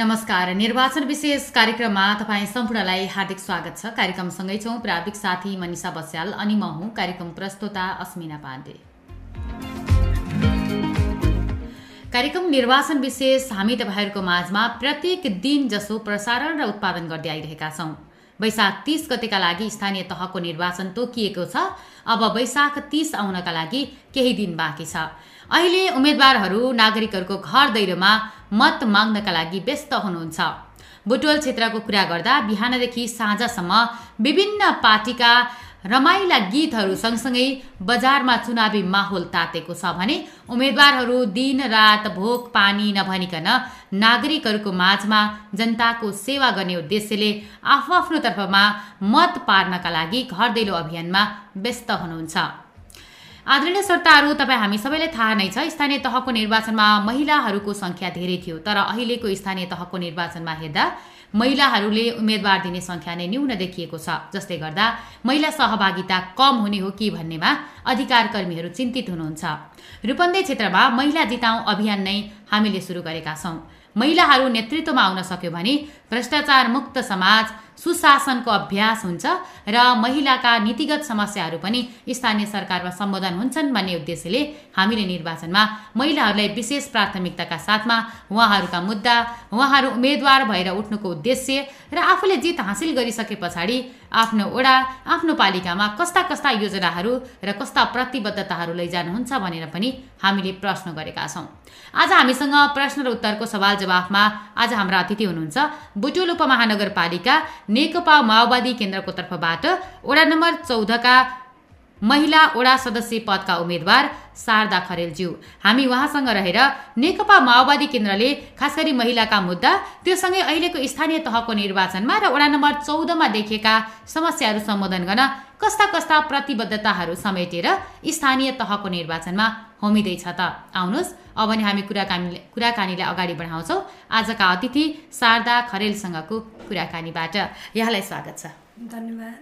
नमस्कार। निर्वाचन विशेष कार्यक्रममा तपाईँ सम्पूर्णलाई हार्दिक स्वागत छ। कार्यक्रमसँगै छौँ प्राविक साथी मनिषा बस्याल अनि म हुँ कार्यक्रम प्रस्तोता अस्मिना पाण्डे। कार्यक्रम निर्वाचन विशेष हामी तपाईँहरूको माझमा प्रत्येक दिन जसो प्रसारण र उत्पादन गर्दै आइरहेका छौँ। वैशाख तिस गतेका लागि स्थानीय तहको निर्वाचन तोकिएको छ। अब वैशाख तिस आउनका लागि केही दिन बाँकी छ। अहिले उम्मेद्वारहरू नागरिकहरूको घर दैलोमा मत माग्नका लागि व्यस्त हुनुहुन्छ। बुटवल क्षेत्रको कुरा गर्दा बिहानदेखि साँझसम्म विभिन्न पार्टीका रमाइला गीतहरू सँगसँगै बजारमा चुनावी माहौल तातेको छ भने उम्मेद्वारहरू दिन रात भोक पानी नभनिकन नागरिकहरूको माझमा जनताको सेवा गर्ने उद्देश्यले आफ्नो आफ्नो तर्फमा मत पार्नका लागि घर दैलो अभियानमा व्यस्त हुनुहुन्छ। आदरणीय श्रोताहरू तपाईँ हामी सबैलाई थाहा नै छ स्थानीय तहको निर्वाचनमा महिलाहरूको सङ्ख्या धेरै थियो तर अहिलेको स्थानीय तहको निर्वाचनमा हेर्दा महिलाहरूले उम्मेद्वार दिने सङ्ख्या नै न्यून देखिएको छ जसले गर्दा महिला सहभागिता कम हुने हो कि भन्नेमा अधिकार कर्मीहरू चिन्तित हुनुहुन्छ। रूपन्देही क्षेत्रमा महिला जिताउँ अभियान नै हामीले सुरु गरेका छौँ। महिलाहरू नेतृत्वमा आउन सक्यो भने भ्रष्टाचार मुक्त समाज सुशासनको अभ्यास हुन्छ र महिलाका नीतिगत समस्याहरू पनि स्थानीय सरकारमा सम्बोधन हुन्छन् भन्ने उद्देश्यले हामीले निर्वाचनमा महिलाहरूलाई विशेष प्राथमिकताका साथमा उहाँहरूका मुद्दा उहाँहरू उम्मेद्वार भएर उठ्नुको उद्देश्य र आफूले जित हासिल गरिसके पछाडि आफ्नो ओडा आफ्नो पालिकामा कस्ता कस्ता योजनाहरू र कस्ता प्रतिबद्धताहरू लैजानुहुन्छ भनेर पनि हामीले प्रश्न गरेका छौँ। आज हामीसँग प्रश्न र उत्तरको सवाल जवाफमा आज हाम्रा अतिथि हुनुहुन्छ बुटोल उपमहानगरपालिका नेकपा माओवादी केन्द्रको तर्फबाट वडा नम्बर चौधका महिला ओडा सदस्य पदका उम्मेद्वार शारदा खरेलज्यू। हामी उहाँसँग रहेर नेकपा माओवादी केन्द्रले खास गरी महिलाका मुद्दा त्योसँगै अहिलेको स्थानीय तहको निर्वाचनमा र वडा नम्बर चौधमा देखिएका समस्याहरू सम्बोधन गर्न कस्ता कस्ता प्रतिबद्धताहरू समेटेर स्थानीय तहको निर्वाचनमा होमिँदैछ त। आउनुहोस् अब नि हामी कुराकानी कुराकानीलाई अगाडि बढाउँछौँ। आजका अतिथि शारदा खरेलसँगको कुराकानीबाट। यहाँलाई स्वागत छ। धन्यवाद।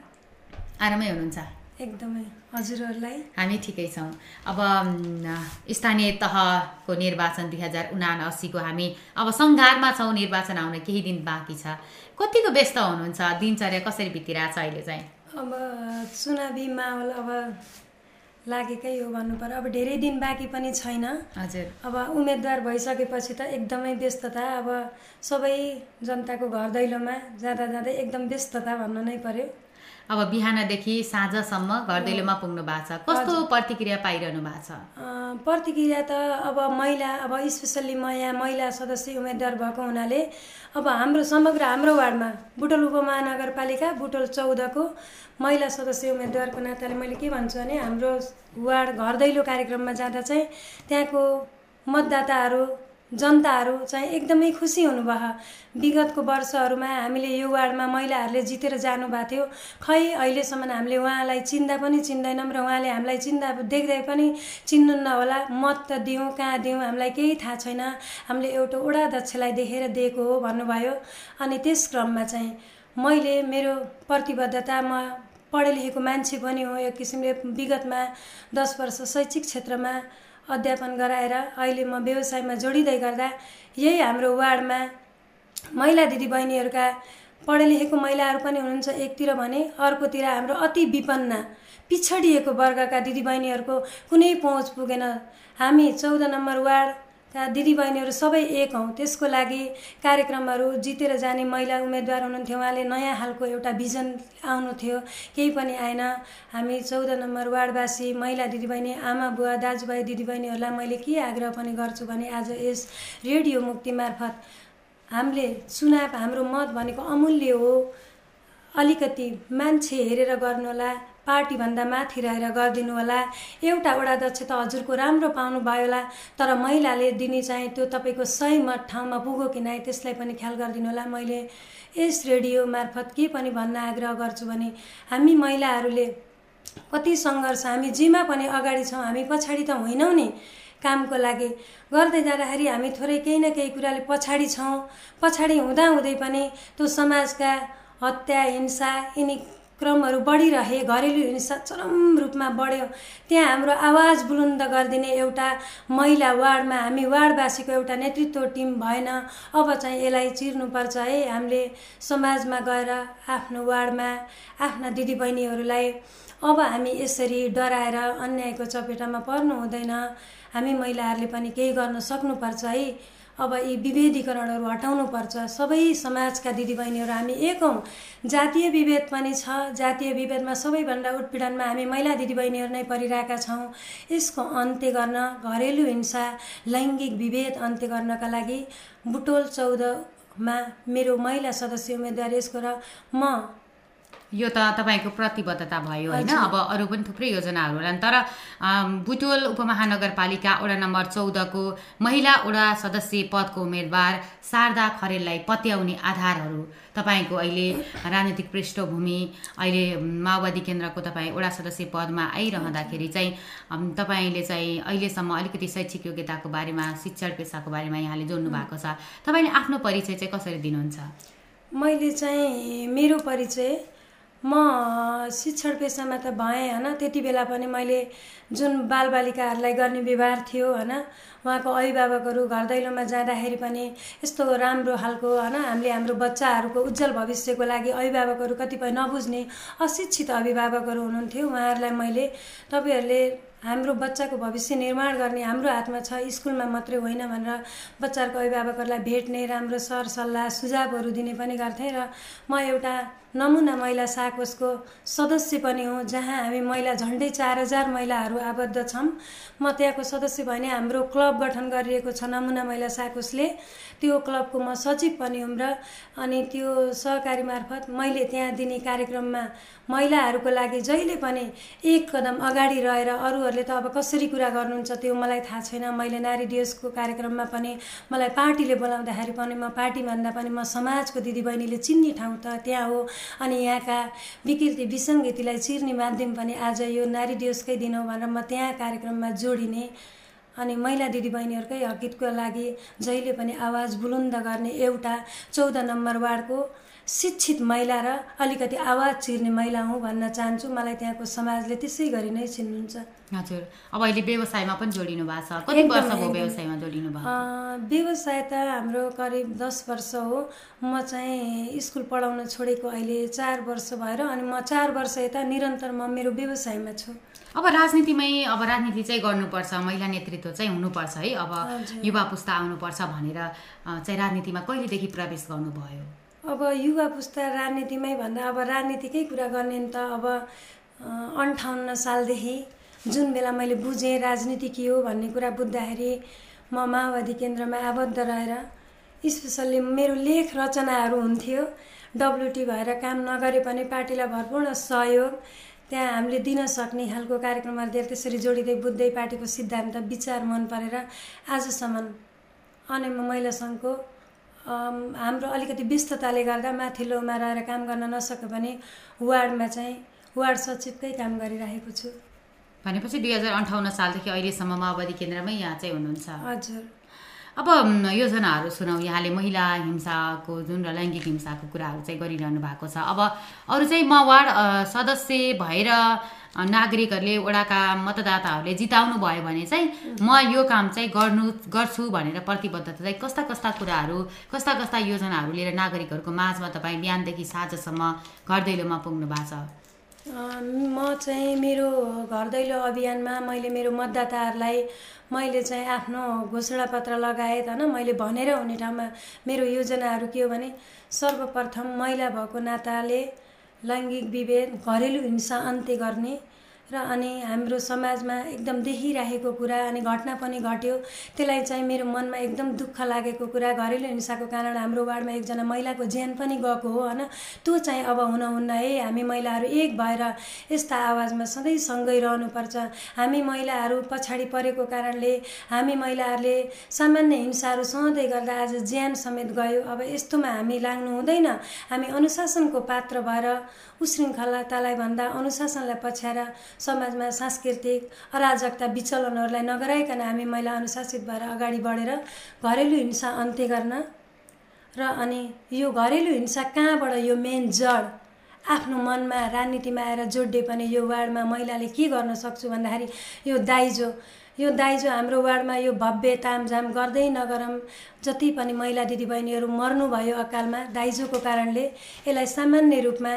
आरामै हुनुहुन्छ? एकदमै हजुरहरूलाई। हामी ठिकै छौँ। अब स्थानीय तहको निर्वाचन दुई हजार उनासीको हामी अब सङ्घारमा छौँ निर्वाचन आउन केही दिन बाँकी छ। कतिको व्यस्त हुनुहुन्छ? दिनचर्या कसरी बितिरहेछ अहिले चाहिँ? अब चुनावी माहौल अब लागेकै हो भन्नु पर्यो। अब धेरै दिन बाँकी पनि छैन। हजुर। अब उम्मेदवार भइसकेपछि त एकदमै व्यस्तता। अब सबै जनताको घर दैलोमा जाँदा जाँदै एकदम व्यस्तता भन्नु नै पर्यो। अब बिहानदेखि साँझसम्म घर दैलोमा पुग्नु भएको छ। कस्तो प्रतिक्रिया पाइरहनु भएको छ? प्रतिक्रिया त अब महिला अब स्पेसल्ली म यहाँ महिला सदस्य उम्मेदवार भएको हुनाले अब हाम्रो समग्र हाम्रो वार्डमा बुटोल उपमहानगरपालिका बुटोल चौधको महिला सदस्य उम्मेदवारको नाताले मैले के भन्छु भने हाम्रो वार्ड घर दैलो कार्यक्रममा जाँदा चाहिँ त्यहाँको मतदाताहरू जनताहरू चाहिँ एकदमै खुसी हुनुभयो। विगतको वर्षहरूमा हामीले यो वार्डमा महिलाहरूले जितेर जानुभएको थियो। खै अहिलेसम्म हामीले उहाँलाई चिन्दा पनि चिन्दैनौँ र उहाँले हामीलाई चिन्दा देख्दै पनि चिन्नुहुन्न होला मत त दिउँ कहाँ दिउँ हामीलाई केही थाहा छैन। हामीले एउटा ओडा दक्षलाई देखेर दिएको हो भन्नुभयो। अनि त्यस क्रममा चाहिँ मैले मेरो प्रतिबद्धता म पढे लेखेको मान्छे पनि हो एक किसिमले विगतमा दस वर्ष शैक्षिक क्षेत्रमा अध्यापन गराएर अहिले म व्यवसायमा जोडिँदै गर्दा यही हाम्रो वार्डमा महिला दिदीबहिनीहरूका पढे लेखेको महिलाहरू पनि हुनुहुन्छ एकतिर भने अर्कोतिर हाम्रो अति विपन्न पिछडिएको वर्गका दिदीबहिनीहरूको कुनै पहुँच पुगेन। हामी चौध नम्बर वार्ड का दिदीबहिनीहरू सबै एक हौँ। त्यसको लागि कार्यक्रमहरू जितेर जाने महिला उम्मेदवार हुनुहुन्थ्यो। उहाँले नयाँ खालको एउटा भिजन आउनु थियो केही पनि आएन। हामी चौध नम्बर वार्डवासी महिला दिदीबहिनी आमा बुवा दाजुभाइ दिदीबहिनीहरूलाई मैले के आग्रह पनि गर्छु भने आज यस रेडियो मुक्ति मार्फत हामीले चुनाव हाम्रो मत भनेको अमूल्य हो। अलिकति मान्छे हेरेर गर्नुहोला। पार्टीभन्दा माथि रहेर गरिदिनु होला। एउटा वडा दक्ष त हजुरको राम्रो पाउनुभयो होला तर महिलाले दिने चाहिँ त्यो तपाईँको सही मत ठाउँमा पुगो कि नै त्यसलाई पनि ख्याल गरिदिनु होला मैले। यस रेडियो मार्फत के पनि भन्न आग्रह गर्छु भने हामी महिलाहरूले कति सङ्घर्ष हामी जेमा पनि अगाडि छौँ हामी पछाडि त होइनौँ नि कामको लागि। गर्दै जाँदाखेरि हामी थोरै केही न केही कुराले पछाडि छौँ। पछाडि हुँदा हुँदै पनि त्यो समाजका हत्या हिंसा यिनी क्रमहरू बढिरहे घरेलु हिंसा चरम रूपमा बढ्यो। त्यहाँ हाम्रो आवाज बुलन्द गरिदिने एउटा महिला वार्डमा हामी वार्डवासीको एउटा नेतृत्व टिम भएन। अब चाहिँ यसलाई चिर्नुपर्छ है। हामीले समाजमा गएर आफ्नो वार्डमा आफ्ना दिदीबहिनीहरूलाई अब हामी यसरी डराएर अन्यायको चपेटामा पर्नु हुँदैन। हामी महिलाहरूले पनि केही गर्न सक्नुपर्छ है। अब यी विभेदीकरणहरू हटाउनुपर्छ सबै समाजका दिदीबहिनीहरू हामी एक हौँ। जातीय विभेद पनि छ। जातीय विभेदमा सबैभन्दा उत्पीडनमा हामी महिला दिदीबहिनीहरू नै परिरहेका छौँ। यसको अन्त्य गर्न घरेलु हिंसा लैङ्गिक विभेद अन्त्य गर्नका लागि बुटोल चौधमा मेरो महिला सदस्य उम्मेदवार यसको र म यो त तपाईँको प्रतिबद्धता भयो होइन? अब अरू पनि थुप्रै योजनाहरू होला तर बुटोल उपमहानगरपालिका वडा नम्बर चौधको महिला वडा सदस्य पदको उम्मेदवार शारदा खरेललाई पत्याउने आधारहरू तपाईँको अहिले राजनीतिक पृष्ठभूमि अहिले माओवादी केन्द्रको तपाईँ वडा सदस्य पदमा आइरहँदाखेरि चाहिँ तपाईँले चाहिँ अहिलेसम्म अलिकति शैक्षिक योग्यताको बारेमा शिक्षण पेसाको बारेमा यहाँले जोड्नु भएको छ तपाईँले आफ्नो परिचय चाहिँ कसरी दिनुहुन्छ? मैले चाहिँ मेरो परिचय म शिक्षण पेसामा त भएँ होइन? त्यति बेला पनि मैले जुन बालबालिकाहरूलाई गर्ने व्यवहार थियो होइन? उहाँको अभिभावकहरू घर दैलोमा जाँदाखेरि पनि यस्तो राम्रो खालको होइन? हामीले हाम्रो बच्चाहरूको उज्जवल भविष्यको लागि अभिभावकहरू कतिपय नबुझ्ने अशिक्षित अभिभावकहरू हुनुहुन्थ्यो। उहाँहरूलाई मैले तपाईँहरूले हाम्रो बच्चाको भविष्य निर्माण गर्ने हाम्रो हातमा छ स्कुलमा मात्रै होइन भनेर बच्चाहरूको अभिभावकहरूलाई भेट्ने राम्रो सरसल्लाह सुझावहरू दिने पनि गर्थेँ र म एउटा नमुना महिला साकोसको सदस्य पनि हुँ जहाँ हामी महिला झन्डै चार हजार महिलाहरू आबद्ध छौँ। म त्यहाँको सदस्य भने हाम्रो क्लब गठन गरिएको छ नमुना महिला साकोसले त्यो क्लबको म सचिव पनि हुँ र अनि त्यो सहकारी मार्फत मैले त्यहाँ दिने कार्यक्रममा महिलाहरूको लागि जहिले पनि एक कदम अगाडि रहेर अरूहरूले त अब कसरी कुरा गर्नुहुन्छ त्यो मलाई थाहा छैन। मैले नारी दिवसको कार्यक्रममा पनि मलाई पार्टीले बोलाउँदाखेरि पनि म पार्टी भन्दा पनि म समाजको दिदीबहिनीले चिन्ने ठाउँ त त्यहाँ हो। अनि यहाँका विकृति विसङ्गतिलाई चिर्ने माध्यम पनि आज यो नारी दिवसकै दिन हो भनेर म त्यहाँ कार्यक्रममा जोडिने अनि महिला दिदीबहिनीहरूकै हकितको लागि जहिले पनि आवाज बुलन्द गर्ने एउटा चौध नम्बर वार्डको शिक्षित महिला र अलिकति आवाज चिर्ने महिला हुँ भन्न चाहन्छु। मलाई त्यहाँको समाजले त्यसै गरी नै चिन्नुहुन्छ। हजुर। अब अहिले व्यवसायमा पनि जोडिनु भएको छ। कति वर्ष भयो व्यवसायमा जोडिनु भएको? व्यवसाय त हाम्रो करिब दस वर्ष हो। म चाहिँ स्कुल पढाउन छोडेको अहिले चार वर्ष भएर अनि म चार वर्ष यता निरन्तर म मेरो व्यवसायमा छु। अब राजनीतिमै अब राजनीति चाहिँ गर्नुपर्छ। महिला नेतृत्व चाहिँ हुनुपर्छ है। अब युवा पुस्ता आउनुपर्छ भनेर चाहिँ राजनीतिमा कहिलेदेखि प्रवेश गर्नुभयो? अब युवा पुस्ता राजनीतिमै भन्दा अब राजनीतिकै कुरा गर्ने त अब अन्ठाउन्न सालदेखि जुन बेला मैले बुझेँ राजनीति के हो भन्ने कुरा बुझ्दाखेरि म माओवादी केन्द्रमा आबद्ध रहेर स्पेसल्ली मेरो लेख रचनाहरू हुन्थ्यो डब्लुटी भएर काम नगरे पनि पार्टीलाई भरपूर्ण सहयोग त्यहाँ हामीले दिन सक्ने खालको कार्यक्रमहरू दिएर त्यसरी जोडिँदै बुझ्दै पार्टीको सिद्धान्त विचार मन परेर आजसम्म अनि महिला सङ्घको हाम्रो अलिकति व्यस्तताले गर्दा माथिल्लोमा रहेर काम गर्न नसके पनि वार्डमा चाहिँ वार्ड सचिवकै काम गरिरहेको छु। भनेपछि दुई हजार अन्ठाउन्न सालदेखि अहिलेसम्म माओवादी केन्द्रमै यहाँ चाहिँ हुनुहुन्छ। हजुर। अब योजनाहरू सुनौ यहाँले महिला हिंसाको जुन र लैङ्गिक हिंसाको कुराहरू चाहिँ गरिरहनु भएको छ। अब अरू चाहिँ म वार्ड सदस्य भएर नागरिकहरूले वडाका मतदाताहरूले जिताउनु भयो भने चाहिँ म यो काम चाहिँ गर्नु गर्छु भनेर प्रतिबद्धता चाहिँ कस्ता कस्ता कुराहरू कस्ता कस्ता योजनाहरू लिएर नागरिकहरूको माझमा तपाईँ बिहानदेखि साँझसम्म घर दैलोमा पुग्नु भएको छ? म चाहिँ मेरो घर दैलो अभियानमा मैले मेरो मतदाताहरूलाई मैले चाहिँ आफ्नो घोषणापत्र लगायत होइन मैले भनेर हुने ठाउँमा मेरो योजनाहरू के हो भने सर्वप्रथम महिला भएको नाताले लैङ्गिक विभेद घरेलु हिंसा अन्त्य गर्ने र अनि हाम्रो समाजमा एकदम देखिरहेको कुरा अनि घटना पनि घट्यो। त्यसलाई चाहिँ मेरो मनमा एकदम दुःख लागेको कुरा घरेलु हिंसाको कारण हाम्रो वार्डमा एकजना महिलाको ज्यान पनि गएको हो होइन? त्यो चाहिँ अब हुनहुन्न है हामी महिलाहरू एक भएर यस्ता आवाजमा सधैँ सँगै रहनुपर्छ। हामी महिलाहरू पछाडि परेको कारणले हामी महिलाहरूले सामान्य हिंसाहरू सहँदै गर्दा आज ज्यान समेत गयो। अब यस्तोमा हामी लाग्नु हुँदैन। हामी अनुशासनको पात्र भएर उशृङ्खलतालाई भन्दा अनुशासनलाई पछ्याएर समाजमा सांस्कृतिक अराजकता विचलनहरूलाई नगराइकन हामी महिला अनुशासित भएर अगाडि बढेर घरेलु हिंसा अन्त्य गर्न र अनि यो घरेलु हिंसा कहाँबाट यो मेन जड? आफ्नो मनमा राजनीतिमा आएर जोड्ने पनि यो वार्डमा महिलाले के गर्न सक्छु भन्दाखेरि यो दाइजो। यो दाइजो हाम्रो वार्डमा यो भव्य तामझाम गर्दै नगरौँ जति पनि महिला दिदीबहिनीहरू मर्नुभयो अकालमा दाइजोको कारणले यसलाई सामान्य रूपमा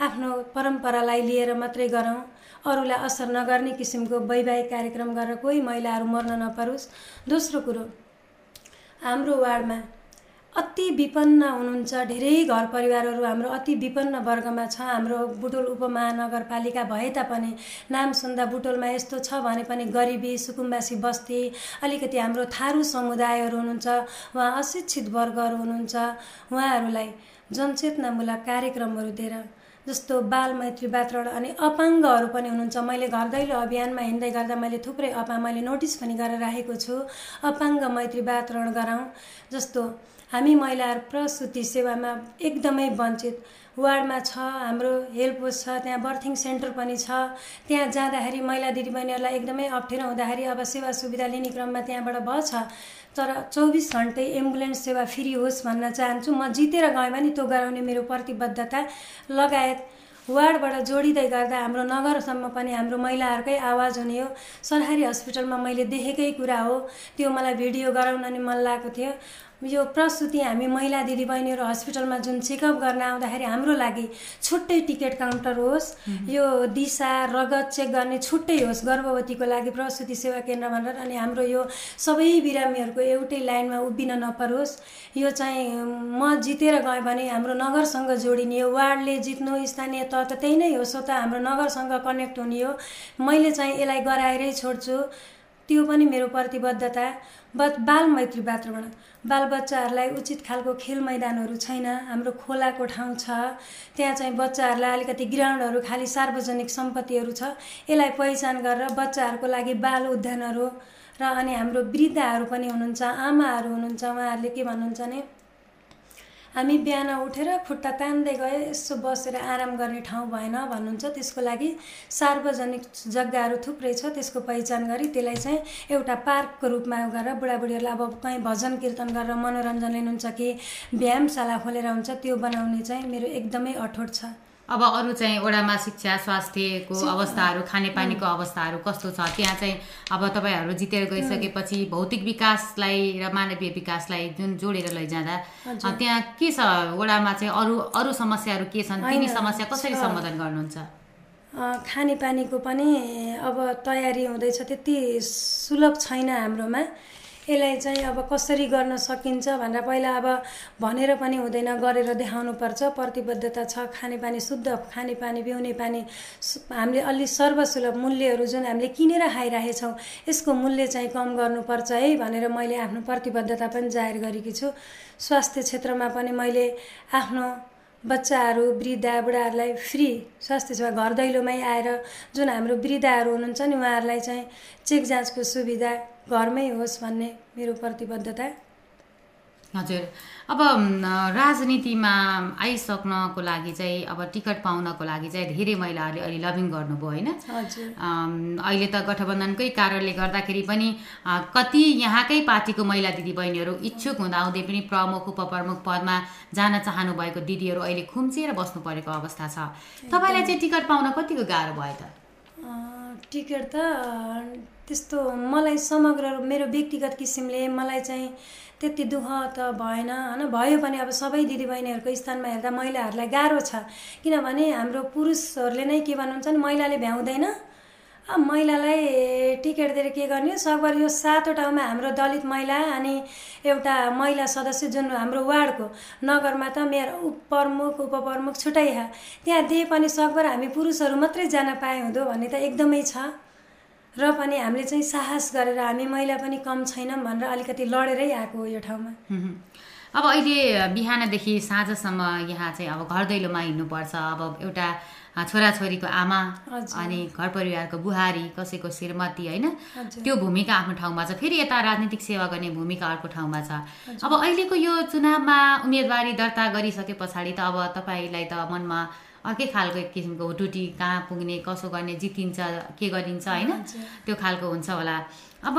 आफ्नो परम्परालाई लिएर मात्रै गरौँ। अरूलाई असर नगर्ने किसिमको वैवाहिक कार्यक्रम गरेर कोही महिलाहरू मर्न नपरोस्। दोस्रो कुरो हाम्रो वार्डमा अति विपन्न हुनुहुन्छ धेरै घर परिवारहरू हाम्रो अति विपन्न वर्गमा छ। हाम्रो बुटोल उपमहानगरपालिका भए तापनि नाम सुन्दा बुटोलमा यस्तो छ भने पनि गरिबी सुकुम्बासी बस्ती अलिकति हाम्रो थारू समुदायहरू हुनुहुन्छ। उहाँ अशिक्षित वर्गहरू हुनुहुन्छ। उहाँहरूलाई जनचेतनामूलक कार्यक्रमहरू दिएर जस्तो बाल मैत्री वातावरण अनि अपाङ्गहरू पनि हुनुहुन्छ। मैले घर दैलो अभियानमा हिँड्दै गर्दा मैले थुप्रै अपा मैले नोटिस पनि गरेर राखेको छु। अपाङ्ग मैत्री वातावरण गराउँ जस्तो हामी महिलाहरू प्रसुति सेवामा एकदमै वञ्चित। वार्डमा छ हाम्रो हेल्प पोस्ट छ त्यहाँ बर्थिङ सेन्टर पनि छ। त्यहाँ जाँदाखेरि महिला दिदीबहिनीहरूलाई एकदमै अप्ठ्यारो हुँदाखेरि अब सेवा सुविधा लिने क्रममा त्यहाँबाट छ। तर चौबिस घन्टै एम्बुलेन्स सेवा फ्री होस् भन्न चाहन्छु। म जितेर गएँ भने त्यो गराउने मेरो प्रतिबद्धता लगायत वार्डबाट जोडिँदै गर्दा हाम्रो नगरसम्म पनि हाम्रो महिलाहरूकै आवाज हुने हो। सरकारी हस्पिटलमा मैले देखेकै कुरा हो। त्यो मलाई भिडियो गराउन नि मन लागेको थियो। यो प्रसुति हामी महिला दिदीबहिनीहरू हस्पिटलमा जुन चेकअप गर्न आउँदाखेरि हाम्रो लागि छुट्टै टिकट काउन्टर होस् यो दिशा रगत चेक गर्ने छुट्टै होस् गर्भवतीको लागि प्रसुति सेवा केन्द्र भनेर अनि हाम्रो यो सबै बिरामीहरूको एउटै लाइनमा उभिन नपरोस्। यो चाहिँ म जितेर गएँ भने हाम्रो नगरसँग जोडिने हो वार्डले जित्नु स्थानीय तह त त्यही नै हो स्वतः हाम्रो नगरसँग कनेक्ट हुने हो। मैले चाहिँ यसलाई गराएरै छोड्छु। त्यो पनि मेरो प्रतिबद्धता। बट बाल मैत्री वातावरण। बालबच्चाहरूलाई उचित खालको खेल मैदानहरू छैन। हाम्रो खोलाको ठाउँ छ। त्यहाँ चाहिँ बच्चाहरूलाई अलिकति ग्राउन्डहरू खालि सार्वजनिक सम्पत्तिहरू छ। यसलाई पहिचान गरेर बच्चाहरूको लागि बाल उद्यानहरू र अनि हाम्रो वृद्धहरू पनि हुनुहुन्छ आमाहरू हुनुहुन्छ उहाँहरूले के भन्नुहुन्छ भने हामी बिहान उठेर खुट्टा तान्दै गए यसो बसेर आराम गर्ने ठाउँ भएन भन्नुहुन्छ। त्यसको लागि सार्वजनिक जग्गाहरू थुप्रै छ त्यसको पहिचान गरी त्यसलाई चाहिँ एउटा पार्कको रूपमा गरेर बुढाबुढीहरूलाई अब कहीँ भजन कीर्तन गरेर मनोरञ्जन लिनुहुन्छ कि व्यायामशाला खोलेर हुन्छ त्यो बनाउने चाहिँ मेरो एकदमै अठोट छ। अब अरू चाहिँ ओडामा शिक्षा स्वास्थ्यको अवस्थाहरू खानेपानीको अवस्थाहरू कस्तो छ? त्यहाँ चाहिँ अब तपाईँहरू जितेर गइसकेपछि भौतिक विकासलाई र मानवीय विकासलाई जुन जोडेर लैजाँदा त्यहाँ के छ? ओडामा चाहिँ अरू अरू समस्याहरू के छन्? तिनी समस्या कसरी सम्बोधन गर्नुहुन्छ? खानेपानीको पनि अब तयारी हुँदैछ त्यति सुलभ छैन हाम्रोमा। यसलाई चाहिँ अब कसरी गर्न सकिन्छ भनेर पहिला अब भनेर पनि हुँदैन गरेर देखाउनुपर्छ। प्रतिबद्धता छ खानेपानी शुद्ध खानेपानी पिउने पानी हामीले अलि सर्वसुलभ मूल्यहरू जुन हामीले किनेर खाइरहेछौँ यसको मूल्य चाहिँ कम गर्नुपर्छ है भनेर मैले आफ्नो प्रतिबद्धता पनि जाहेर गरेकी छु। स्वास्थ्य क्षेत्रमा पनि मैले आफ्नो बच्चाहरू वृद्ध बुढाहरूलाई फ्री स्वास्थ्य सेवा घर दैलोमै आएर जुन हाम्रो वृद्धहरू हुनुहुन्छ नि उहाँहरूलाई चाहिँ चेक जाँचको सुविधा घरमै होस् भन्ने मेरो प्रतिबद्धता। हजुर। अब राजनीतिमा आइसक्नको लागि चाहिँ अब टिकट पाउनको लागि चाहिँ धेरै महिलाहरूले अहिले लभिङ गर्नुभयो होइन? अहिले त गठबन्धनकै कारणले गर्दाखेरि पनि कति यहाँकै पार्टीको महिला दिदीबहिनीहरू इच्छुक हुँदाहुँदै पनि प्रमुख उपप्रमुख पदमा जान चाहनु भएको दिदीहरू अहिले खुम्चिएर बस्नु परेको अवस्था छ। तपाईँलाई चाहिँ टिकट पाउन कतिको गाह्रो भयो त? टिकट त त्यस्तो मलाई समग्र मेरो व्यक्तिगत किसिमले मलाई चाहिँ त्यति दुःख त भएन होइन? भयो भने अब सबै दिदीबहिनीहरूको स्थानमा हेर्दा महिलाहरूलाई गाह्रो छ। किनभने हाम्रो पुरुषहरूले नै के भन्नुहुन्छ महिलाले भ्याउँदैन। महिलालाई टिकट दिएर के गर्ने? सकभर यो सातवटामा हाम्रो दलित महिला अनि एउटा महिला सदस्य जुन हाम्रो वार्डको नगरमा त मेरो प्रमुख उपप्रमुख छुट्टै त्यहाँ दिए पनि सकभर हामी पुरुषहरू मात्रै जान पाए हुँदो भन्ने त एकदमै छ। र पनि हामीले चाहिँ साहस गरेर हामी महिला पनि कम छैनौँ भनेर अलिकति लडेरै आएको यो ठाउँमा। अब अहिले बिहानदेखि साँझसम्म यहाँ चाहिँ अब घर दैलोमा हिँड्नुपर्छ। अब एउटा छोराछोरीको आमा अनि घर परिवारको बुहारी कसैको श्रीमती होइन? त्यो भूमिका आफ्नो ठाउँमा छ। फेरि यता राजनीतिक सेवा गर्ने भूमिका अर्को ठाउँमा छ। अब अहिलेको यो चुनावमा उम्मेदवारी दर्ता गरिसके पछाडि त अब तपाईँलाई त मनमा अर्कै खालको किसिमको टुटी कहाँ पुग्ने कसो गर्ने जितिन्छ के गरिन्छ होइन? त्यो खालको हुन्छ होला। अब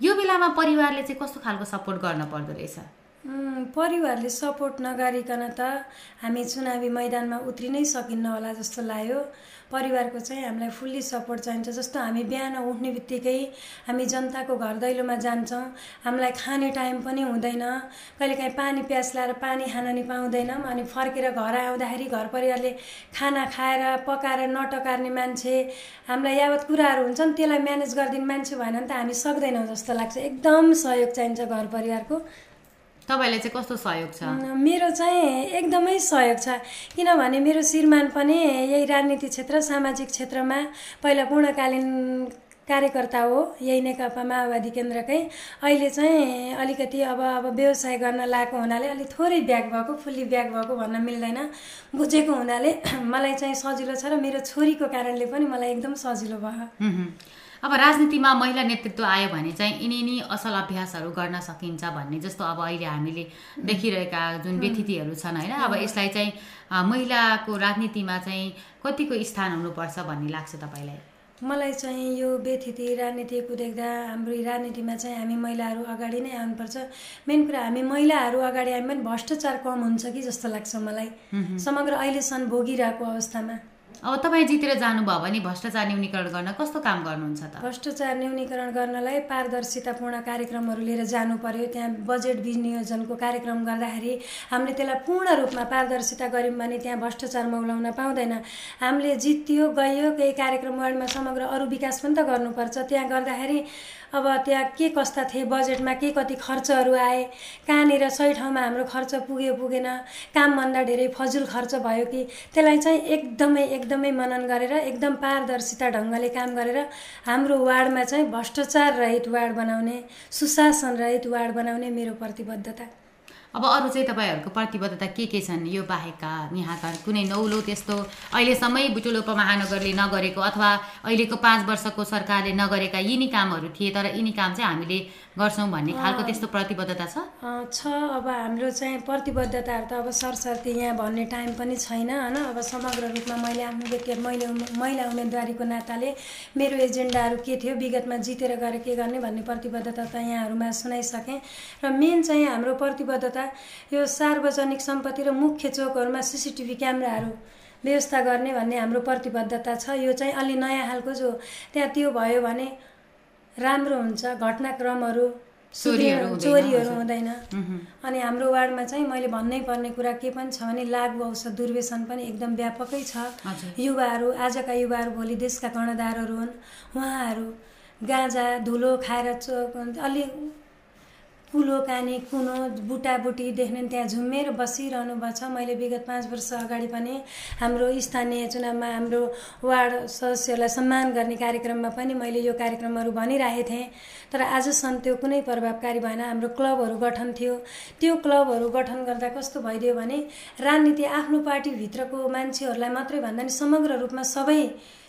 यो बेलामा परिवारले चाहिँ कस्तो खालको सपोर्ट गर्न पर्दो रहेछ? परिवारले सपोर्ट नगरिकन त हामी चुनावी मैदानमा उत्रिनै सकिन्न होला जस्तो लाग्यो। परिवारको चाहिँ हामीलाई फुल्ली सपोर्ट चाहिन्छ। जस्तो हामी बिहान उठ्ने बित्तिकै हामी जनताको घर दैलोमा जान्छौँ। हामीलाई खाने टाइम पनि हुँदैन। कहिलेकाहीँ पानी प्यास लाएर पानी खान नि पाउँदैनौँ अनि फर्केर घर आउँदाखेरि घर परिवारले खाना खाएर पकाएर नटकार्ने मान्छे हामीलाई यावत कुराहरू हुन्छ नि त्यसलाई म्यानेज गरिदिने मान्छे भएन भने त हामी सक्दैनौँ जस्तो लाग्छ। एकदम सहयोग चाहिन्छ घर परिवारको। तपाईँलाई चाहिँ कस्तो सहयोग छ? मेरो चाहिँ एकदमै सहयोग छ। किनभने मेरो श्रीमान पनि यही राजनीति क्षेत्र सामाजिक क्षेत्रमा पहिला पूर्णकालीन कार्यकर्ता हो यही नेकपा माओवादी केन्द्रकै। अहिले चाहिँ अलिकति अब अब व्यवसाय गर्न लागेको हुनाले अलिक थोरै ब्याग भएको फुल्ली ब्याग भएको भन्न मिल्दैन। बुझेको हुनाले मलाई चाहिँ सजिलो छ र मेरो छोरीको कारणले पनि मलाई एकदम सजिलो भयो। अब राजनीतिमा महिला नेतृत्व आयो भने चाहिँ यिनी यिनी असल अभ्यासहरू गर्न सकिन्छ भन्ने जस्तो अब अहिले हामीले देखिरहेका जुन व्यतिथिहरू छन् होइन? अब यसलाई चाहिँ महिलाको राजनीतिमा चाहिँ कतिको स्थान हुनुपर्छ भन्ने लाग्छ तपाईँलाई? मलाई चाहिँ यो व्यथिति राजनीतिको देख्दा हाम्रो राजनीतिमा चाहिँ हामी महिलाहरू अगाडि नै आउनुपर्छ। मेन कुरा हामी महिलाहरू अगाडि आयौँ भने भ्रष्टाचार कम हुन्छ कि जस्तो लाग्छ मलाई। समग्र अहिलेसम्म भोगिरहेको अवस्थामा। अब तपाईँ जितेर जानुभयो भने भ्रष्टाचार न्यूनीकरण गर्न कस्तो काम गर्नुहुन्छ त? भ्रष्टाचार न्यूनीकरण गर्नलाई पारदर्शितापूर्ण कार्यक्रमहरू लिएर जानु पर्यो। त्यहाँ बजेट विनियोजनको कार्यक्रम गर्दाखेरि हामीले त्यसलाई पूर्ण रूपमा पारदर्शिता गऱ्यौँ भने त्यहाँ भ्रष्टाचार मौलाउन पाउँदैन। हामीले जित्यो गयो केही कार्यक्रम वार्डमा समग्र अरू विकास पनि त गर्नुपर्छ। त्यहाँ गर्दाखेरि अब त्यहाँ के कस्ता थिए बजेटमा के कति खर्चहरू आए? कहाँनिर सही ठाउँमा हाम्रो खर्च पुग्यो पुगेन? कामभन्दा धेरै फजुल खर्च भयो कि? त्यसलाई चाहिँ एकदमै एकदमै मनन गरेर एकदम पारदर्शिता ढङ्गले काम गरेर हाम्रो वार्डमा चाहिँ भ्रष्टाचार रहित वार्ड बनाउने सुशासन रहित वार्ड बनाउने मेरो प्रतिबद्धता। अब अरू चाहिँ तपाईँहरूको प्रतिबद्धता के के छन्? यो बाहेकका यहाँका कुनै नौलो त्यस्तो अहिलेसम्मै बुटोल उपमहानगरले नगरेको अथवा अहिलेको पाँच वर्षको सरकारले नगरेका यिनी कामहरू थिए तर यिनी काम चाहिँ हामीले गर्छौँ भन्ने खालको त्यस्तो प्रतिबद्धता छ? छ। अब हाम्रो चाहिँ प्रतिबद्धताहरू त अब सरसर्ती यहाँ भन्ने टाइम पनि छैन होइन? अब समग्र रूपमा मैले आफ्नो व्यक्ति मैले महिला उम्मेदवारीको नाताले मेरो एजेन्डाहरू के थियो विगतमा जितेर गएर के गर्ने भन्ने प्रतिबद्धता त यहाँहरूमा सुनाइसकेँ। र मेन चाहिँ हाम्रो प्रतिबद्धता यो सार्वजनिक सम्पत्ति र मुख्य चोकहरूमा सिसिटिभी क्यामेराहरू व्यवस्था गर्ने भन्ने हाम्रो प्रतिबद्धता छ। यो चाहिँ अलि नयाँ खालको जो त्यहाँ त्यो भयो भने राम्रो हुन्छ घटनाक्रमहरू चोरीहरू हुँदैन, अनि हाम्रो वार्डमा चाहिँ मैले भन्नै पर्ने कुरा के पनि छ भने लागु औषध दुर्व्यसन पनि एकदम व्यापकै छ। युवाहरू आजका युवाहरू भोलि देशका कर्णधारहरू हुन्। उहाँहरू गाँजा धुलो खाएर चो अलि कुलो कानी कुनो बुटाबुटी देख्ने त्यहाँ झुम्मेर बसिरहनु भएको छ मैले विगत पाँच वर्ष अगाडि पनि हाम्रो स्थानीय चुनावमा हाम्रो वार्ड सदस्यहरूलाई सम्मान गर्ने कार्यक्रममा पनि मैले यो कार्यक्रमहरू भनिरहेको थिएँ। तर आजसम्म त्यो कुनै प्रभावकारी भएन। हाम्रो क्लबहरू गठन थियो। त्यो क्लबहरू गठन गर्दा कस्तो भइदियो भने राजनीति आफ्नो पार्टीभित्रको मान्छेहरूलाई मात्रै भन्दा नि समग्र रूपमा सबै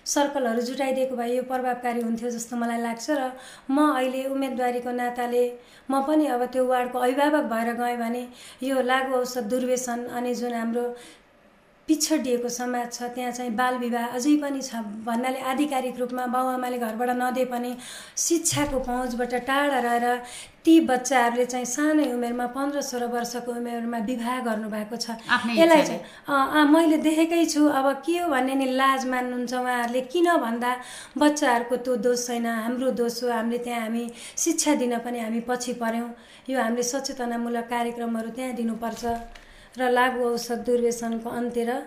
सर्कलहरू जुटाइदिएको भए यो प्रभावकारी हुन्थ्यो जस्तो मलाई लाग्छ र म अहिले उम्मेदवारीको नाताले म पनि अब त्यो वार्डको अभिभावक भएर गएँ भने यो लागु औषध दुर्व्यसन अनि जुन हाम्रो पिछडिएको समाज छ त्यहाँ चाहिँ बाल विवाह अझै पनि छ भन्नाले आधिकारिक रूपमा बाउआमाले घरबाट नदिए पनि शिक्षाको पहुँचबाट टाढा रहेर ती बच्चाहरूले चाहिँ सानै उमेरमा पन्ध्र सोह्र वर्षको उमेरमा विवाह गर्नुभएको छ। यसलाई। चाहिँ मैले देखेकै छु अब के हो भन्ने नि लाज मान्नुहुन्छ उहाँहरूले। किन भन्दा बच्चाहरूको त्यो दोष छैन हाम्रो दोष हो हामीले त्यहाँ हामी शिक्षा दिन पनि हामी पछि पऱ्यौँ यो हामीले सचेतनामूलक कार्यक्रमहरू त्यहाँ दिनुपर्छ। र लागु औषध दुर्व्यसनको अन्त्य र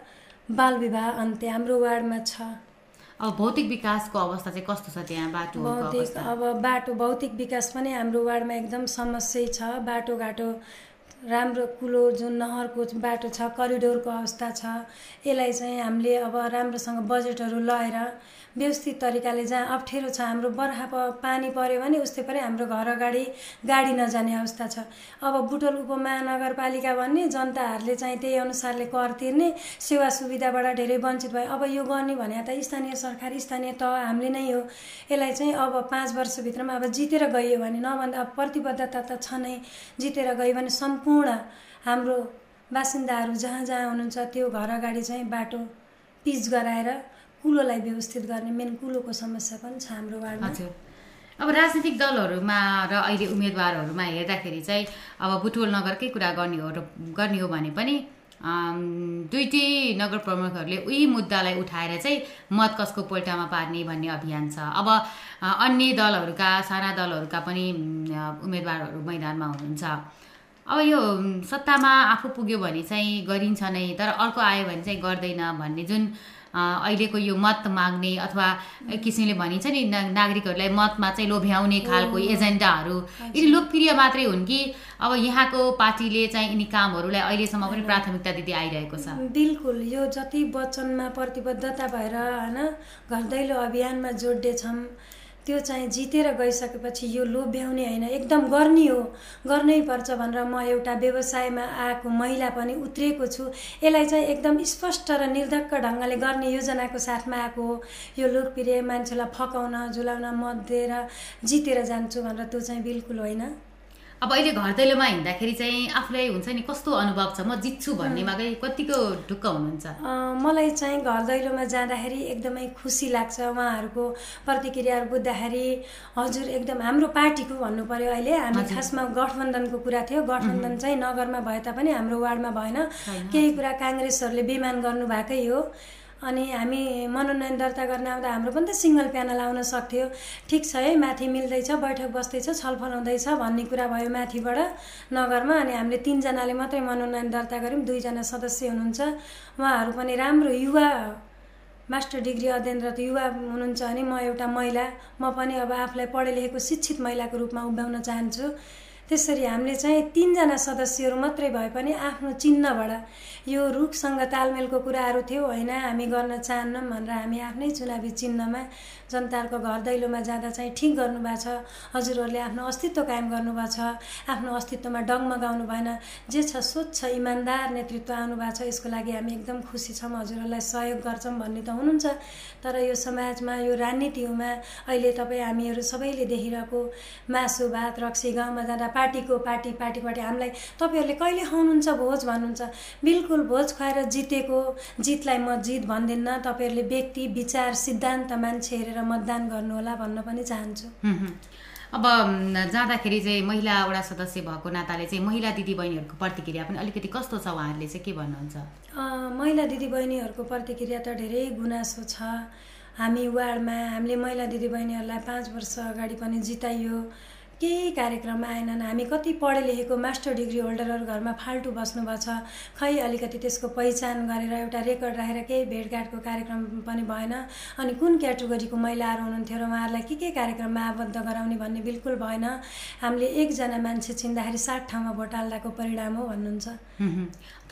बाल विवाह अन्त्य हाम्रो वार्डमा छ। अब भौतिक विकासको अवस्था चाहिँ कस्तो छ त्यहाँ? बाटोहरूको भौतिक अब बाटो भौतिक विकास पनि हाम्रो वार्डमा एकदम समस्या छ। बाटोघाटो राम्रो कुलो जुन नहरको बाटो छ करिडोरको अवस्था छ यसलाई चाहिँ हामीले अब राम्रोसँग बजेटहरू लगाएर व्यवस्थित तरिकाले जहाँ अप्ठ्यारो छ हाम्रो बर्खा पानी पऱ्यो भने उस्तै पनि हाम्रो घर अगाडि गाडी नजाने अवस्था छ। अब बुटोल उपमहानगरपालिका भन्ने जनताहरूले चाहिँ त्यही अनुसारले कर तिर्ने सेवा सुविधाबाट धेरै वञ्चित भयो अब यो गर्ने भने त स्थानीय सरकार स्थानीय तह हामीले नै हो। यसलाई चाहिँ अब पाँच वर्षभित्रमा अब जितेर गइयो भने नभन्दा अब प्रतिबद्धता त छ नै। जितेर गयो भने सम्पूर्ण हाम्रो बासिन्दाहरू जहाँ जहाँ हुनुहुन्छ त्यो घर अगाडि चाहिँ बाटो पिच गराएर कुलोलाई व्यवस्थित गर्ने मेन कुलोको समस्या पनि छ हाम्रो वार्डमा। अब राजनीतिक दलहरूमा र अहिले उम्मेदवारहरूमा हेर्दाखेरि चाहिँ अब बुटवल नगरकै कुरा गर्ने हो र गर्ने हो भने पनि दुइटै नगर प्रमुखहरूले उही मुद्दालाई उठाएर चाहिँ मत कसको पोल्टामा पार्ने भन्ने अभियान छ। अब अन्य दलहरूका साना दलहरूका पनि उम्, उम्मेदवारहरू मैदानमा हुनुहुन्छ। अब यो सत्तामा आफू पुग्यो भने चाहिँ गरिन्छ नै तर अर्को आयो भने चाहिँ गर्दैन भन्ने जुन अहिलेको यो मत माग्ने अथवा एक किसिमले भनिन्छ नि ना- नागरिकहरूलाई मतमा चाहिँ लोभ्याउने खालको एजेन्डाहरू। यिनी लोकप्रिय मात्रै हुन् कि अब यहाँको पार्टीले चाहिँ यिनी कामहरूलाई अहिलेसम्म पनि प्राथमिकता दिँदै आइरहेको छ। बिल्कुल यो जति वचनमा प्रतिबद्धता भएर होइन घर दैलो अभियानमा जोड्दैछौँ त्यो चाहिँ जितेर गइसकेपछि यो लोभ्याउने होइन एकदम गर्ने हो गर्नै पर्छ भनेर म एउटा व्यवसायमा आएको महिला पनि उत्रिएको छु। यसलाई चाहिँ एकदम स्पष्ट र निर्धक्क ढङ्गले गर्ने योजनाको साथमा आएको हो। यो लोकप्रिय मान्छेलाई फकाउन झुलाउन मत दिएर जितेर जान्छु भनेर त्यो चाहिँ बिल्कुल होइन। अब अहिले घर दैलोमा हिँड्दाखेरि चाहिँ आफूलाई हुन्छ नि कस्तो अनुभव छ? म जित्छु भन्नेमा चाहिँ कतिको ढुक्क हुनुहुन्छ? मलाई चाहिँ घर दैलोमा जाँदाखेरि एकदमै खुसी लाग्छ उहाँहरूको प्रतिक्रियाहरू बुझ्दाखेरि। हजुर एकदम हाम्रो पार्टीको भन्नु पर्यो अहिले। हामी खासमा गठबन्धनको कुरा थियो। गठबन्धन चाहिँ नगरमा भए तापनि हाम्रो वार्डमा भएन। केही कुरा काङ्ग्रेसहरूले बेमान गर्नुभएकै हो। अनि हामी मनोनयन दर्ता गर्न आउँदा हाम्रो पनि त सिङ्गल प्यानल आउन सक्थ्यो। ठिक छ है माथि मिल्दैछ बैठक बस्दैछ छलफल हुँदैछ भन्ने कुरा भयो माथिबाट नगरमा। अनि हामीले तिनजनाले मात्रै मनोनयन दर्ता गऱ्यौँ दुईजना सदस्य हुनुहुन्छ। उहाँहरू पनि राम्रो युवा मास्टर डिग्री अध्ययनरत युवा हुनुहुन्छ भने म एउटा महिला। म पनि अब आफूलाई पढे लेखेको शिक्षित महिलाको रूपमा उभ्याउन चाहन्छु। त्यसरी हामीले चाहिँ तिनजना सदस्यहरू मात्रै भए पनि आफ्नो चिन्हबाट यो रुखसँग तालमेलको कुराहरू थियो होइन? हामी गर्न चाहन्नौँ भनेर हामी आफ्नै चुनावी चिन्हमा जनताहरूको घर दैलोमा जाँदा चाहिँ ठिक गर्नुभएको छ। हजुरहरूले आफ्नो अस्तित्व कायम गर्नुभएको छ। आफ्नो अस्तित्वमा डगमगाउनु भएन। जे छ स्वच्छ इमान्दार नेतृत्व आउनुभएको छ यसको लागि हामी एकदम खुसी छौँ। हजुरहरूलाई सहयोग गर्छौँ भन्ने त हुनुहुन्छ। तर यो समाजमा यो राजनीतिमा अहिले तपाईँ हामीहरू सबैले देखिरहेको मासु भात रक्सी गाउँमा जाँदा पार्टीको पार्टी पार्टी पार्टी हामीलाई तपाईँहरूले कहिले खुवाउनुहुन्छ भोज भन्नुहुन्छ? बिल्कुल भोज खुवाएर जितेको जितलाई म जित भन्दिनँ। तपाईँहरूले व्यक्ति विचार सिद्धान्त मान्छे हेरेर मतदान गर्नुहोला भन्न पनि चाहन्छु। अब जाँदाखेरि चाहिँ महिला वडा सदस्य भएको नाताले चाहिँ महिला दिदीबहिनीहरूको प्रतिक्रिया पनि अलिकति कस्तो छ उहाँहरूले चाहिँ के भन्नुहुन्छ? महिला दिदीबहिनीहरूको प्रतिक्रिया त धेरै गुनासो छ। हामी वार्डमा हामीले महिला दिदीबहिनीहरूलाई पाँच वर्ष अगाडि पनि जिताइयो। केही कार्यक्रममा आएनन् हामी कति पढे लेखेको मास्टर डिग्री होल्डरहरू घरमा फाल्टु बस्नुभएको छ खै अलिकति त्यसको पहिचान गरेर एउटा रेकर्ड राखेर केही भेटघाटको कार्यक्रम पनि भएन। अनि कुन क्याटेगोरीको महिलाहरू हुनुहुन्थ्यो र उहाँहरूलाई के के कार्यक्रममा आबद्ध गराउने भन्ने बिल्कुल भएन। हामीले एकजना मान्छे चिन्दाखेरि सात ठाउँमा भोट हाल्दाको परिणाम हो भन्नुहुन्छ।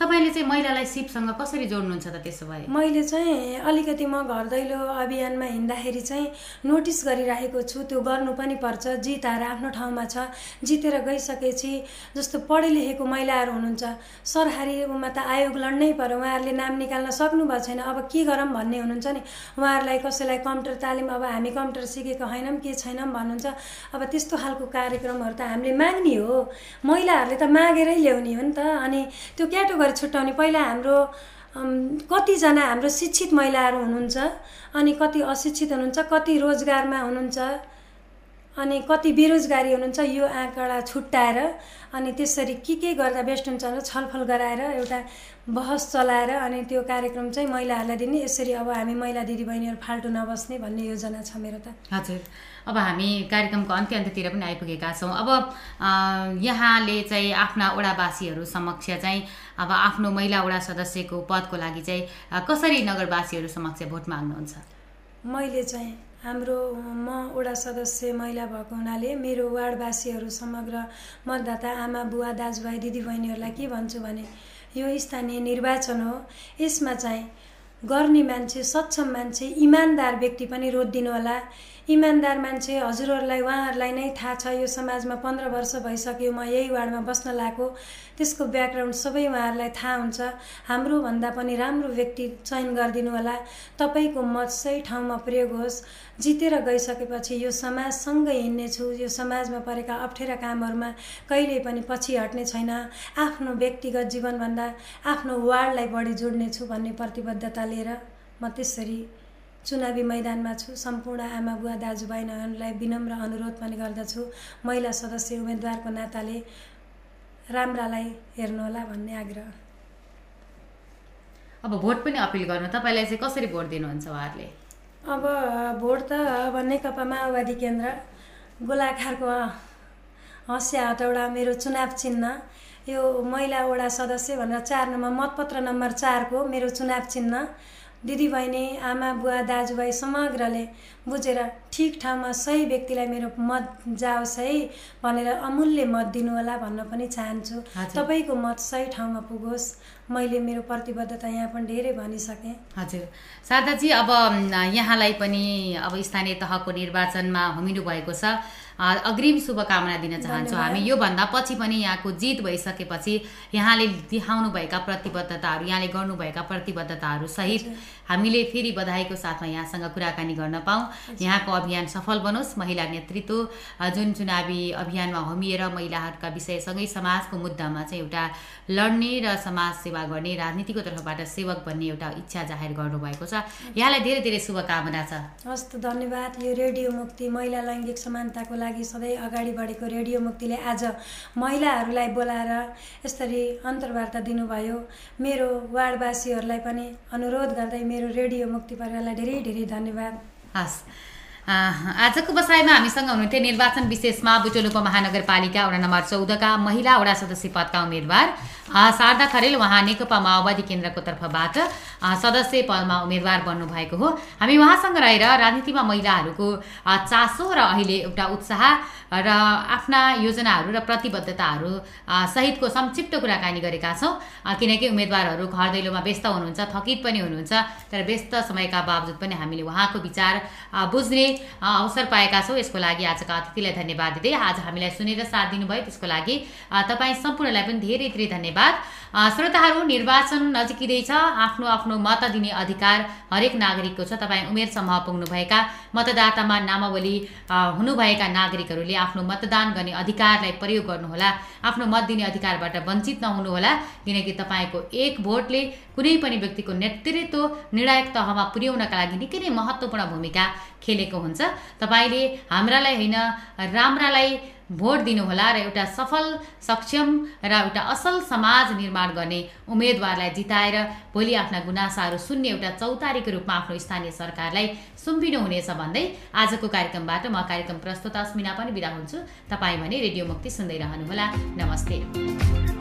तपाईँले चाहिँ महिलालाई सिपसँग कसरी जोड्नुहुन्छ त त्यसो भए? मैले चाहिँ अलिकति म घर दैलो अभियानमा हिँड्दाखेरि चाहिँ नोटिस गरिरहेको छु त्यो गर्नु पनि पर्छ जित आफ्नो ठाउँमा छ जितेर गइसकेपछि जस्तो पढे लेखेको महिलाहरू हुनुहुन्छ सरकारीमा त आयोग लड्नै पर्यो उहाँहरूले नाम निकाल्न सक्नु भएको छैन अब के गरौँ भन्ने हुनुहुन्छ नि? उहाँहरूलाई कसैलाई कम्प्युटर तालिम अब हामी कम्प्युटर सिकेको होइनौँ के छैनौँ भन्नुहुन्छ। अब त्यस्तो खालको कार्यक्रमहरू त हामीले माग्ने हो। महिलाहरूले त मागेरै ल्याउने हो नि त अनि त्यो क्याटेगोरी छुट्याउने पहिला हाम्रो कतिजना हाम्रो शिक्षित महिलाहरू हुनुहुन्छ अनि कति अशिक्षित हुनुहुन्छ कति रोजगारमा हुनुहुन्छ अनि कति बेरोजगारी हुनुहुन्छ यो आँकडा छुट्याएर अनि त्यसरी के के गर्दा बेस्ट हुन्छ भनेर छलफल गराएर एउटा बहस चलाएर अनि त्यो कार्यक्रम चाहिँ महिलाहरूलाई दिने। यसरी अब हामी महिला दिदीबहिनीहरू फाल्टु नबस्ने भन्ने योजना छ मेरो त। हजुर। अब हामी कार्यक्रमको अन्त्य अन्त्यतिर पनि आइपुगेका छौँ। अब यहाँले चाहिँ आफ्ना वडावासीहरू समक्ष चाहिँ अब आफ्नो महिला वडा सदस्यको पदको लागि चाहिँ कसरी नगरवासीहरू समक्ष भोट माग्नुहुन्छ? मैले चाहिँ हाम्रो म वडा सदस्य महिला भएको हुनाले मेरो वार्डवासीहरू समग्र मतदाता आमा बुवा दाजुभाइ दिदीबहिनीहरूलाई के भन्छु भने यो स्थानीय निर्वाचन हो। यसमा चाहिँ गर्ने मान्छे सक्षम मान्छे इमान्दार व्यक्ति पनि रोजिदिनु होला इमान्दार मान्छे हजुरहरूलाई उहाँहरूलाई नै थाहा छ यो समाजमा पन्ध्र वर्ष भइसक्यो म यही वार्डमा बस्न लागेको। त्यसको ब्याकग्राउन्ड सबै उहाँहरूलाई थाहा हुन्छ। हाम्रो भन्दा पनि राम्रो व्यक्ति चयन गरिदिनु होला। तपाईँको मत सही ठाउँमा प्रयोग होस्। जितेर गइसकेपछि यो समाजसँगै हिँड्नेछु। यो समाजमा परेका अप्ठ्यारा कामहरूमा कहिल्यै पनि पछि हट्ने छैन। आफ्नो व्यक्तिगत जीवनभन्दा आफ्नो वार्डलाई बढी जोड्नेछु भन्ने प्रतिबद्धता लिएर म त्यसरी चुनावी मैदानमा छु। सम्पूर्ण आमा बुवा दाजुभाइहरूलाई विनम्र अनुरोध पनि गर्दछु। महिला सदस्य उम्मेदवारको नाताले राम्रालाई हेर्नुहोला भन्ने आग्रह। अब भोट पनि अपिल गर्नु तपाईँलाई चाहिँ कसरी भोट दिनुहुन्छ उहाँहरूले? अब भोट त अब नेकपा माओवादी केन्द्र गोलाघारको हँसिया हटौडा मेरो चुनाव चिन्ह यो महिला वडा सदस्य भनेर चार नम्बर मतपत्र नम्बर चारको मेरो चुनाव चिन्ह दिदीबहिनी आमा बुवा दाजुभाइ समग्रले बुझेर ठिक ठाउँमा सही व्यक्तिलाई मेरो मत जाओस् है भनेर अमूल्य मत दिनुहोला भन्न पनि चाहन्छु। तपाईँको मत सही ठाउँमा पुगोस्। मैले मेरो प्रतिबद्धता यहाँ पनि धेरै भनिसकेँ। हजुर। शारदाजी अब यहाँलाई पनि अब स्थानीय तहको निर्वाचनमा होमिनु भएको छ। अग्रिम शुभकामना दिन चाहन्छौँ। हामी। योभन्दा पछि पनि यहाँको जित भइसकेपछि यहाँले देखाउनुभएका प्रतिबद्धताहरू यहाँले गर्नुभएका प्रतिबद्धताहरू सहित हामीले फेरि बधाईको साथमा यहाँसँग कुराकानी गर्न पाऊँ। यहाँको अभियान सफल बनोस्। महिला नेतृत्व जुन चुनावी अभियानमा होमिएर महिलाहरूका विषयसँगै समाजको मुद्दामा चाहिँ एउटा लड्ने र समाज सेवा गर्ने राजनीतिको तर्फबाट सेवक बन्ने एउटा इच्छा जाहेर गर्नुभएको छ। यहाँलाई धेरै धेरै शुभकामना छ। हस् त धन्यवाद। यो रेडियो मुक्ति महिला लैङ्गिक समानताको लागि सधैँ अगाडि बढेको रेडियो मुक्तिले आज महिलाहरूलाई बोलाएर यसरी अन्तर्वार्ता दिनुभयो। मेरो वार्डवासीहरूलाई पनि अनुरोध गर्दै मेरो रेडियो मुक्ति परिवारलाई धेरै धेरै धन्यवाद। हस्। आजको बसाइमा हामीसँग हुनुहुन्थ्यो निर्वाचन विशेषमा बुटोल उपमहानगरपालिका वडा नम्बर चौधका महिला वडा सदस्य पदका उम्मेद्वार शारदा खरेल उहाँ नेकपा माओवादी केन्द्रको तर्फबाट सदस्य पदमा उम्मेद्वार बन्नुभएको हो। हामी उहाँसँग रहेर राजनीतिमा महिलाहरूको चासो र अहिले एउटा उत्साह र आफ्ना योजनाहरू र प्रतिबद्धताहरू सहितको संक्षिप्त कुराकानी गरेका छौँ। किनकि उम्मेद्वारहरू घर दैलोमा व्यस्त हुनुहुन्छ थकित पनि हुनुहुन्छ तर व्यस्त समयका बावजुद पनि हामीले उहाँको विचार बुझ्ने अवसर पाएका छौँ। यसको लागि आजका अतिथिलाई धन्यवाद दिँदै आज हामीलाई सुनेर साथ दिनुभयो। त्यसको लागि तपाईँ सम्पूर्णलाई पनि धेरै धेरै धन्यवाद। अ, श्रोताहरू निर्वाचन नजिकिँदैछ आफ्नो आफ्नो मत दिने अधिकार हरेक नागरिकको छ। तपाईँ उमेर समूह पुग्नुभएका मतदातामा नामावली हुनुभएका नागरिकहरूले आफ्नो मतदान गर्ने अधिकारलाई प्रयोग गर्नुहोला। आफ्नो मत दिने अधिकारबाट वञ्चित नहुनुहोला। किनकि तपाईँको एक भोटले कुनै पनि व्यक्तिको नेतृत्व निर्णायक तहमा पुर्याउनका लागि निकै नै महत्त्वपूर्ण भूमिका खेलेको हुन्छ। तपाईँले हाम्रालाई होइन राम्रालाई भोट दिनुहोला र एउटा सफल सक्षम र एउटा असल समाज निर्माण गर्ने उम्मेदवारलाई जिताएर भोलि आफ्ना गुनासाहरू सुन्ने एउटा चौतारीको रूपमा आफ्नो स्थानीय सरकारलाई सुम्पिनु हुनेछ भन्दै आजको कार्यक्रमबाट म कार्यक्रम प्रस्तुता अस्मिना पनि बिदा हुन्छु। तपाईँ भने रेडियो मुक्ति सुन्दै रहनुहोला। नमस्ते।